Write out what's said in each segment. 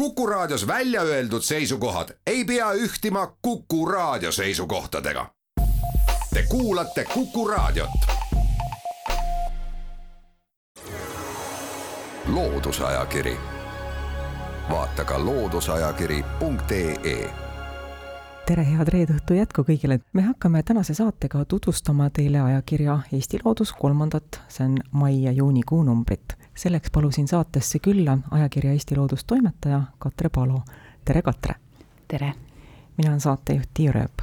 Kuku Raadios välja öeldud seisukohad ei pea ühtima Kuku Raadio seisukohtadega. Te kuulate Kuku Raadiot. loodusajakiri, vaata ka looduseajakiri.ee tere, head reede õhtu jätku kõigile. me hakkame tänase saatega tutvustama teile ajakirja Eesti Loodus kolmandat, see on mai ja juunikuu numbrit selleks palusin saatesse külla ajakirja Eesti Loodus toimetaja Katre Palo. tere, Katre! tere! mina olen saatejuht Tiia Rööp.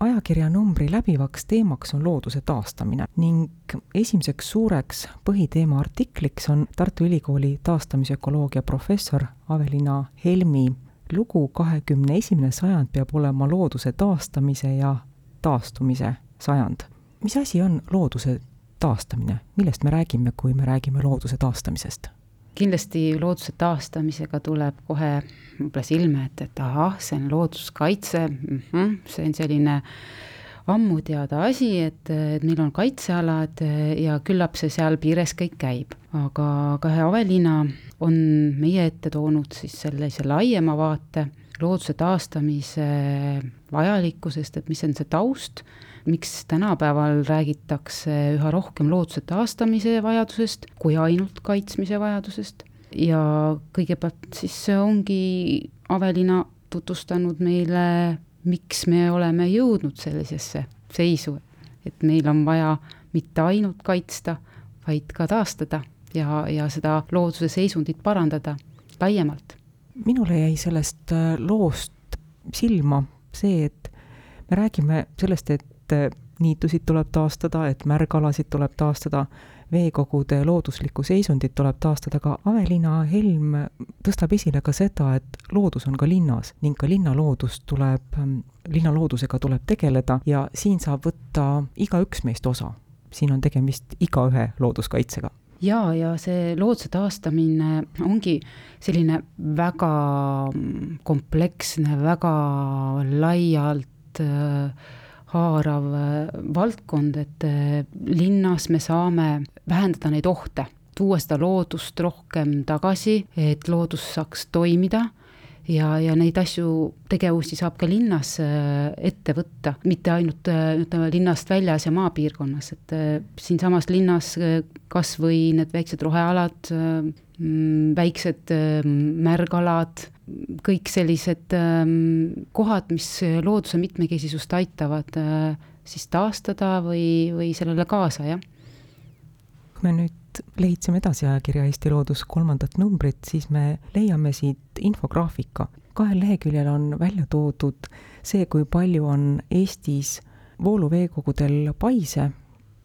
ajakirja numbri läbivaks teemaks on looduse taastamine ning esimeseks suureks põhiteema artikliks on Tartu Ülikooli taastamisökoloogia professor Avelina Helmi lugu Kahekümne esimene sajand peab olema looduse taastamise ja taastumise sajand. mis asi on looduse taastamine, millest me räägime, kui me räägime looduse taastamisest? kindlasti looduse taastamisega tuleb kohe võib-olla silme ette, et ahah, see on looduskaitse mm, -hmm, see on selline ammu teada asi, et, et meil on kaitsealad ja küllap see seal piires kõik käib. aga Kahe Aveliina on meie ette toonud siis sellise laiema vaate looduse taastamise vajalikkusest, et mis on see taust miks tänapäeval räägitakse üha rohkem looduse taastamise vajadusest kui ainult kaitsmise vajadusest ja kõigepealt siis ongi Avelina tutvustanud meile, miks me oleme jõudnud sellisesse seisu, et meil on vaja mitte ainult kaitsta, vaid ka taastada ja, ja seda looduse seisundit parandada laiemalt. minule jäi sellest äh, loost silma see, et me räägime sellest, et et niitusid tuleb taastada, et märgalasid tuleb taastada, veekogude looduslikku seisundit tuleb taastada, aga Aveliina Helm tõstab esile ka seda, et loodus on ka linnas ning ka linnaloodust tuleb, linnaloodusega tuleb tegeleda ja siin saab võtta igaüks meist osa. siin on tegemist igaühe looduskaitsega jaa, ja see looduse taastamine ongi selline väga kompleksne, väga laialt äh, haarav äh, valdkond, et äh, linnas me saame vähendada neid ohte, tuua seda loodust rohkem tagasi, et loodus saaks toimida ja, ja neid asju, tegevusi saab ka linnas äh, ette võtta, mitte ainult ütleme linnast väljas ja maapiirkonnas, et siinsamas linnas kas või need väiksed rohealad, mm, väiksed märgalad, kõik sellised ähm, kohad, mis looduse mitmekesisust aitavad äh, siis taastada või, või sellele kaasa, jah. kui me nüüd lehitseme edasi ajakirja Eesti Loodus kolmandat numbrit, siis me leiame siit infograafika. kahel leheküljel on välja toodud see, kui palju on Eestis vooluveekogudel paise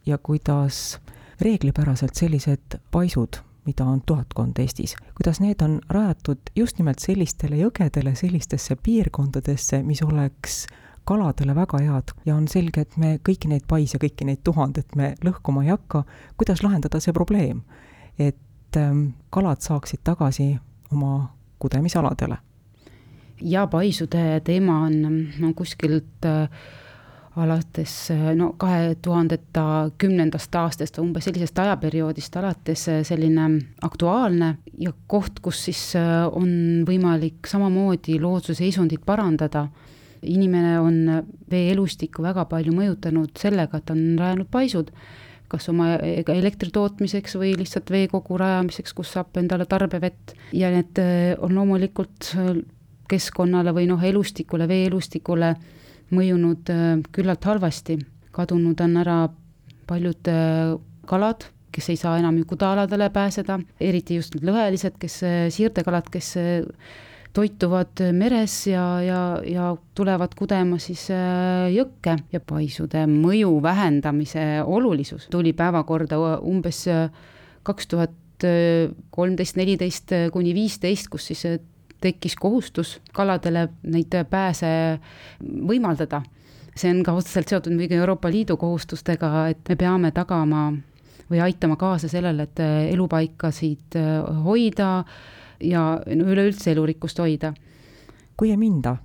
ja kuidas reeglipäraselt sellised paisud mida on tuhatkond Eestis, kuidas need on rajatud just nimelt sellistele jõgedele, sellistesse piirkondadesse, mis oleks kaladele väga head ja on selge, et me kõiki neid paise, kõiki neid tuhandet me lõhkuma ei hakka, kuidas lahendada see probleem? et ähm, kalad saaksid tagasi oma kudemisaladele. ja paisude teema on, on kuskilt äh, alates no kahe tuhandeta kümnendast aastast või umbes sellisest ajaperioodist alates selline aktuaalne ja koht, kus siis äh, on võimalik samamoodi looduse seisundit parandada. Inimene on veeelustikku väga palju mõjutanud sellega, et on rajanud paisud, kas oma elektri tootmiseks või lihtsalt veekogu rajamiseks, kus saab endale tarbevett ja need äh, on loomulikult keskkonnale või noh, elustikule, veeelustikule mõjunud äh, küllalt halvasti. kadunud on ära paljud äh, kalad, kes ei saa enam ju kuda-aladele pääseda, eriti just need lõhelised, kes, äh, siirdekalad, kes toituvad meres ja, ja, ja tulevad kudema siis jõkke ja paisude mõju vähendamise olulisus tuli päevakorda umbes kaks tuhat kolmteist, neliteist kuni viisteist, kus siis tekkis kohustus kaladele neid pääse võimaldada. see on ka otseselt seotud muidugi Euroopa Liidu kohustustega, et me peame tagama või aitama kaasa sellele, et elupaikasid hoida ja no üleüldse elurikkust hoida. kui ei minda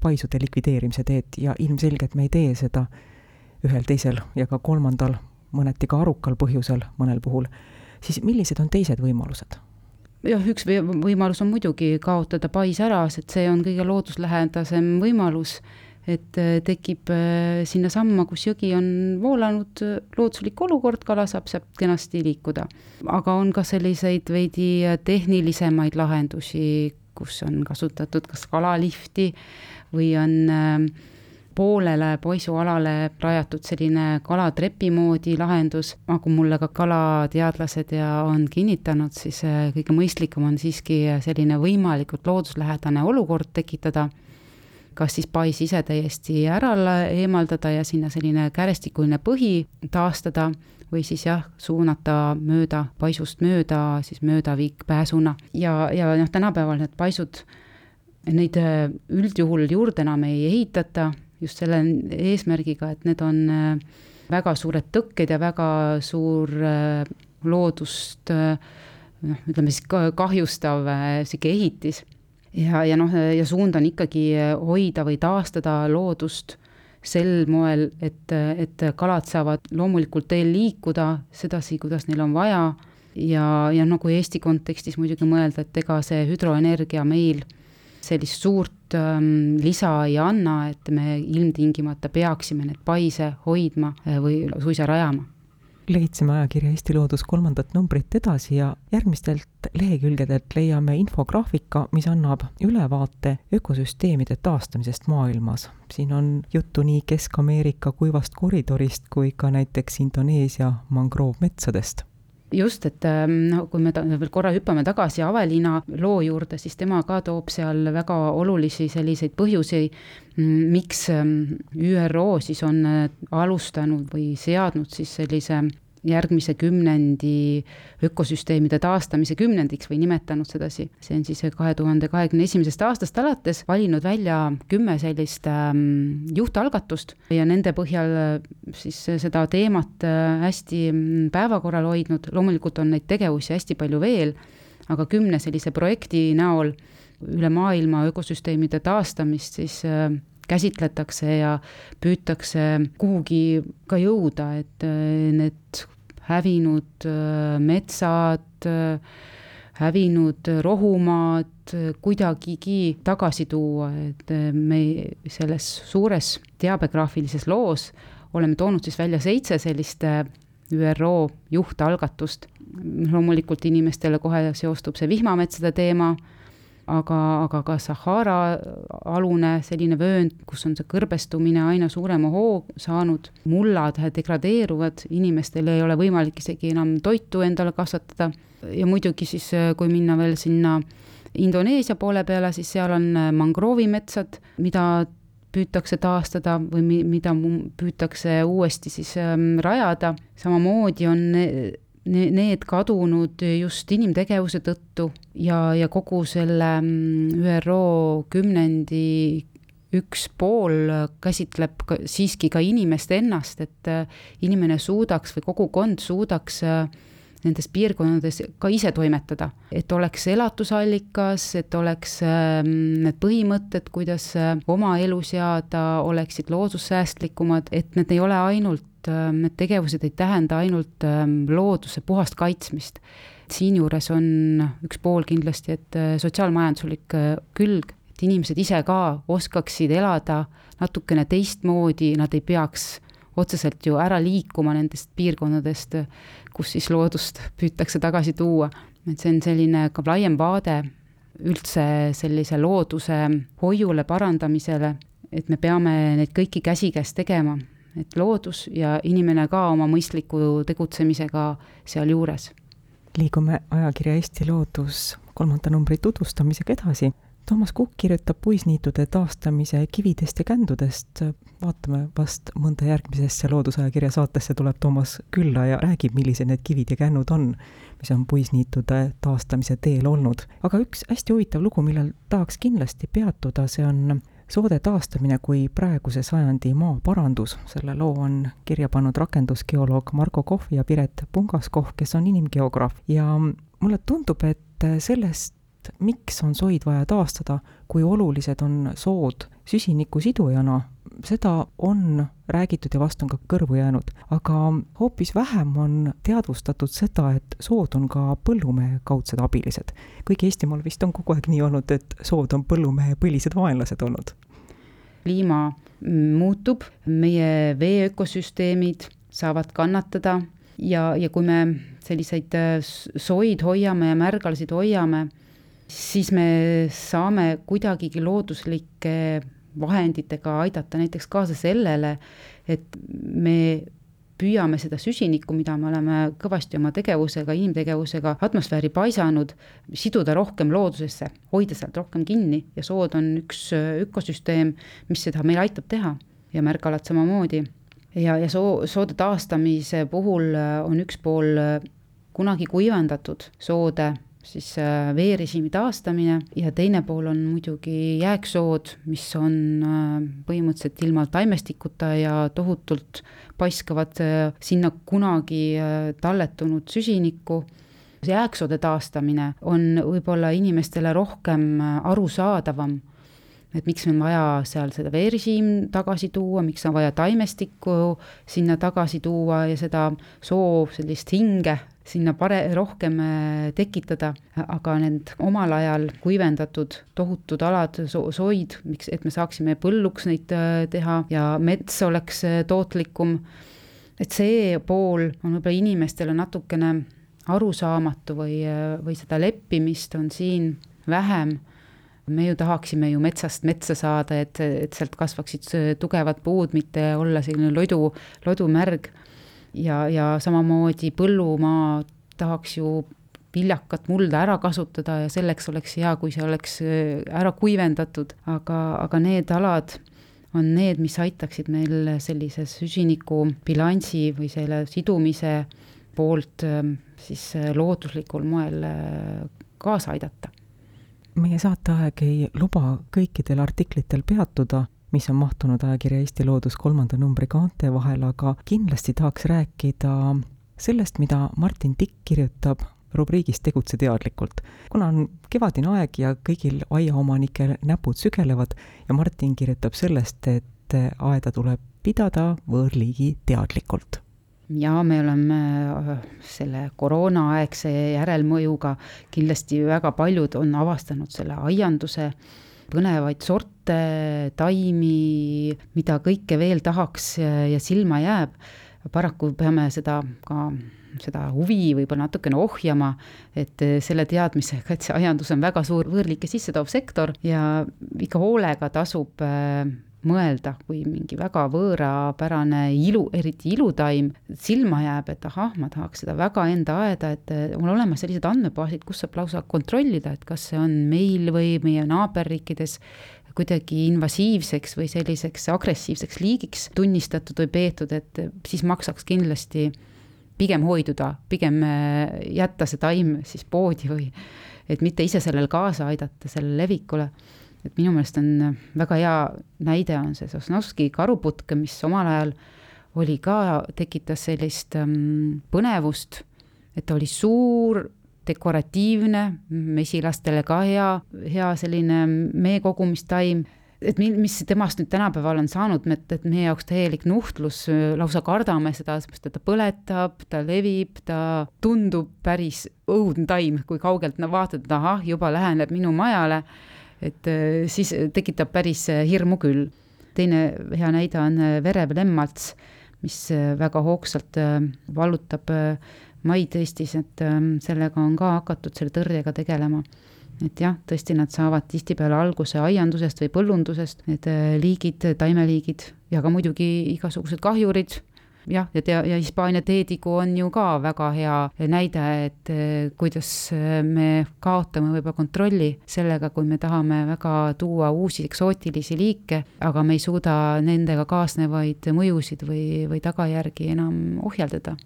paisude likvideerimise teed ja ilmselgelt me ei tee seda ühel, teisel ja ka kolmandal, mõneti ka arukal põhjusel mõnel puhul, siis millised on teised võimalused? jah, üks võimalus on muidugi kaotada pais ära, sest see on kõige looduslähedasem võimalus, et äh, tekib äh, sinnasamma, kus jõgi on voolanud, looduslik olukord, kala saab sealt kenasti liikuda. aga on ka selliseid veidi tehnilisemaid lahendusi, kus on kasutatud kas kalalifti või on äh, poolele poisualale rajatud selline kalatrepi moodi lahendus, nagu mulle ka kalateadlased ja on kinnitanud, siis äh, kõige mõistlikum on siiski selline võimalikult looduslähedane olukord tekitada, kas siis pais ise täiesti ära eemaldada ja sinna selline kärestikuline põhi taastada või siis jah, suunata mööda, paisust mööda, siis möödaviikpääsuna ja, ja noh, tänapäeval need paisud, neid äh, üldjuhul juurde enam ei ehitata just selle eesmärgiga, et need on äh, väga suured tõkked ja väga suur äh, loodust noh, ütleme siis kahjustav sihuke ehitis. Ja, ja noh, ja suund on ikkagi hoida või taastada loodust sel moel, et, et kalad saavad loomulikult teel liikuda sedasi, kuidas neil on vaja. Ja, ja kui Eesti kontekstis muidugi mõelda, et ega see hüdroenergia meil sellist suurt ähm, lisa ei anna, et me ilmtingimata peaksime need paise hoidma äh, või suisa rajama lehitseme ajakirja Eesti Loodus kolmandat numbrit edasi ja järgmistelt lehekülgedelt leiame infograafika, mis annab ülevaate ökosüsteemide taastamisest maailmas. siin on juttu nii Kesk-Ameerika kuivast koridorist kui ka näiteks Indoneesia mangroovmetsadest just, et noh, kui me veel korra hüppame tagasi Aveliina loo juurde, siis tema ka toob seal väga olulisi selliseid põhjusi, mm, miks ähm, ÜRO siis on äh, alustanud või seadnud siis sellise järgmise kümnendi ökosüsteemide taastamise kümnendiks või nimetanud sedasi. see on siis kahe tuhande kahekümne esimesest aastast alates valinud välja kümme sellist ähm, juhtalgatust ja nende põhjal äh, siis seda teemat äh, hästi mm, päevakorral hoidnud, loomulikult on neid tegevusi hästi palju veel, aga kümne sellise projekti näol üle maailma ökosüsteemide taastamist siis äh, käsitletakse ja püütakse kuhugi ka jõuda, et need hävinud äh, metsad, äh, hävinud rohumaad äh, kuidagigi tagasi tuua, et me selles suures teabegraafilises loos oleme toonud siis välja seitse sellist ÜRO juhtalgatust. loomulikult inimestele kohe seostub see vihmametsade teema aga, aga ka Sahara alune selline vöönd, kus on see kõrbestumine aina suurema hoo saanud, mullad degradeeruvad, inimestel ei ole võimalik isegi enam toitu endale kasvatada. Ja muidugi siis, kui minna veel sinna Indoneesia poole peale, siis seal on mangroovimetsad, mida püütakse taastada või mi-, mida püütakse uuesti siis ähm, rajada, samamoodi on need kadunud just inimtegevuse tõttu ja, ja kogu selle mm, ÜRO kümnendi üks pool käsitleb ka, siiski ka inimest ennast, et äh, inimene suudaks või kogukond suudaks äh, nendes piirkondades ka ise toimetada, et oleks elatusallikas, et oleks ähm, need põhimõtted, kuidas äh, oma elu seada, oleksid loodussäästlikumad, et need ei ole ainult Ähm, need tegevused ei tähenda ainult ähm, looduse puhast kaitsmist. siinjuures on üks pool kindlasti, et äh, sotsiaalmajanduslik äh, külg, et inimesed ise ka oskaksid elada natukene teistmoodi, nad ei peaks otseselt ju ära liikuma nendest piirkondadest, kus siis loodust püütakse tagasi tuua. et see on selline ka laiem vaade üldse sellise looduse hoiule parandamisele, et me peame neid kõiki käsikäes tegema et loodus ja inimene ka oma mõistliku tegutsemisega sealjuures. liigume ajakirja Eesti Loodus kolmanda numbri tutvustamisega edasi. Toomas Kukk kirjutab puisniitude taastamise kividest ja kändudest. vaatame, vast mõnda järgmisesse Loodusajakirja saatesse tuleb Toomas külla ja räägib, millised need kivid ja kännud on, mis on puisniitude taastamise teel olnud. aga üks hästi huvitav lugu, millel tahaks kindlasti peatuda, see on soode taastamine kui praeguse sajandi maaparandus, selle loo on kirja pannud rakendusgeoloog Margo Kohv ja Piret Pungaskohv, kes on inimgeograaf ja mulle tundub, et sellest sellest, miks on soid vaja taastada, kui olulised on sood süsiniku sidujana, seda on räägitud ja vast on ka kõrvu jäänud, aga hoopis vähem on teadvustatud seda, et sood on ka põllumehe kaudsed abilised. kuigi Eestimaal vist on kogu aeg nii olnud, et sood on põllumehe põlised vaenlased olnud. kliima muutub, meie vee ökosüsteemid saavad kannatada ja, ja kui me selliseid äh, soid hoiame ja märgalasid hoiame, siis me saame kuidagigi looduslike vahenditega aidata näiteks kaasa sellele, et me püüame seda süsinikku, mida me oleme kõvasti oma tegevusega, inimtegevusega atmosfääri paisanud, siduda rohkem loodusesse, hoida sealt rohkem kinni ja sood on üks äh, ökosüsteem, mis seda meil aitab teha. Ja märgalad samamoodi. Ja, ja soo, soode taastamise puhul äh, on üks pool äh, kunagi kuivendatud soode siis äh, veerežiimi taastamine ja teine pool on muidugi jääksood, mis on põhimõtteliselt ilma taimestikuta ja tohutult paiskavad sinna kunagi talletunud süsinikku. Jääksoode taastamine on võib-olla inimestele rohkem arusaadavam et miks on vaja seal seda veerežiim tagasi tuua, miks on vaja taimestikku sinna tagasi tuua ja seda soo sellist hinge sinna pare-, rohkem äh, tekitada, aga need omal ajal kuivendatud tohutud alad so, soid, miks, et me saaksime põlluks neid äh, teha ja mets oleks äh, tootlikum, et see pool on võib-olla inimestele natukene arusaamatu või, või seda leppimist on siin vähem me ju tahaksime ju metsast metsa saada, et, et sealt kasvaksid tugevad puud, mitte olla selline lodu, lodumärg. Ja, ja samamoodi põllumaa tahaks ju viljakat mulda ära kasutada ja selleks oleks hea, kui see oleks äh, ära kuivendatud, aga, aga need alad on need, mis aitaksid meil sellise süsinikubilansi või selle sidumise poolt ähm, siis äh, looduslikul moel äh, kaasa aidata. Meie saateaeg ei luba kõikidel artiklitel peatuda, mis on mahtunud ajakirja Eesti Loodus kolmanda numbri kaante vahel, aga kindlasti tahaks rääkida sellest, mida Martin Tikk kirjutab rubriigis Tegutse teadlikult. kuna on kevadine aeg ja kõigil aiaomanikel näpud sügelevad ja Martin kirjutab sellest, et aeda tuleb pidada võõrliigi teadlikult ja me oleme äh, selle koroonaaegse järelmõjuga kindlasti väga paljud on avastanud selle aianduse põnevaid sorte, taimi, mida kõike veel tahaks ja silma jääb. paraku peame seda ka seda huvi võib-olla natukene ohjama, et selle teadmisega, et see aiandus on väga suur võõrliike sisse toov sektor ja ikka hoolega tasub äh, mõelda, kui mingi väga võõrapärane ilu, eriti ilutaim silma jääb, et ahah, ma tahaks seda väga enda aeda, et on olemas sellised andmebaasid, kus saab lausa kontrollida, et kas see on meil või meie naaberriikides kuidagi invasiivseks või selliseks agressiivseks liigiks tunnistatud või peetud, et siis maksaks kindlasti pigem hoiduda, pigem äh, jätta see taim siis poodi või et mitte ise sellele kaasa aidata, sellele levikule. Et minu meelest on väga hea näide on see Sosnovski karuputk, mis omal ajal oli ka, tekitas sellist ähm, põnevust, et ta oli suur, dekoratiivne, mesilastele ka hea, hea selline meekogumistaim et mi-, mis temast nüüd tänapäeval on saanud, et, et meie jaoks täielik nuhtlus, lausa kardame seda, sest et ta põletab, ta levib, ta tundub päris õudne taim, kui kaugelt no vaatad, et ahah, juba läheneb minu majale et äh, siis tekitab päris äh, hirmu küll. teine hea näide on äh, verev lemmats, mis väga hoogsalt vallutab maid Eestis, et ähm, sellega on ka hakatud selle tõrjega tegelema. Et jah, tõesti, nad saavad tihtipeale alguse aiandusest või põllundusest, need liigid, taimeliigid ja ka muidugi igasugused kahjurid. Jah, ja tea, ja Hispaania teedigu on ju ka väga hea näide, et eh, kuidas eh, me kaotame võib-olla kontrolli sellega, kui me tahame väga tuua uusi eksootilisi liike, aga me ei suuda nendega kaasnevaid mõjusid või, või tagajärgi enam ohjeldada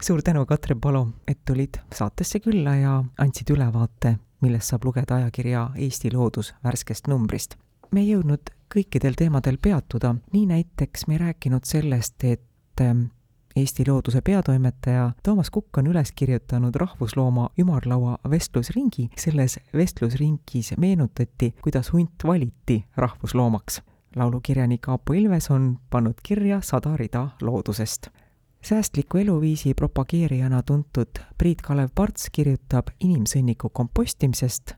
suur tänu, Katrin Palo, et tulid saatesse külla ja andsid ülevaate, millest saab lugeda ajakirja Eesti Loodus värskest numbrist. me ei jõudnud kõikidel teemadel peatuda, nii näiteks me ei rääkinud sellest, et et ähm, Eesti Looduse peatoimetaja Toomas Kukk on üles kirjutanud rahvuslooma ümarlaua vestlusringi. selles vestlusringis meenutati, kuidas hunt valiti rahvusloomaks. laulukirjanik Aapo Ilves on pannud kirja sada rida loodusest säästliku eluviisi propageerijana tuntud Priit-Kalev Parts kirjutab inimsõnniku kompostimisest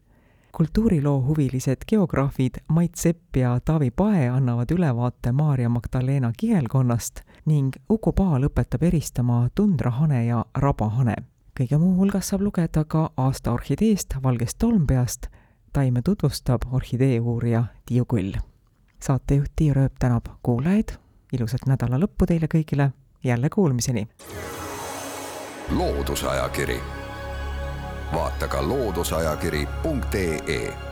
kultuuriloohuvilised geograafid Mait Sepp ja Taavi Pae annavad ülevaate Maarja Magdalena kihelkonnast ning Uku Paal õpetab eristama tundrahane ja rabahane. kõige muu hulgas saab lugeda ka aasta orhideest Valgest tolmpeast. taime tutvustab orhidee uurija Tiiu Kull. saatejuht Tiiu Rööp tänab kuulajaid, ilusat nädala lõppu teile kõigile, jälle kuulmiseni! loodusajakiri vaata ka looduseajakiri.ee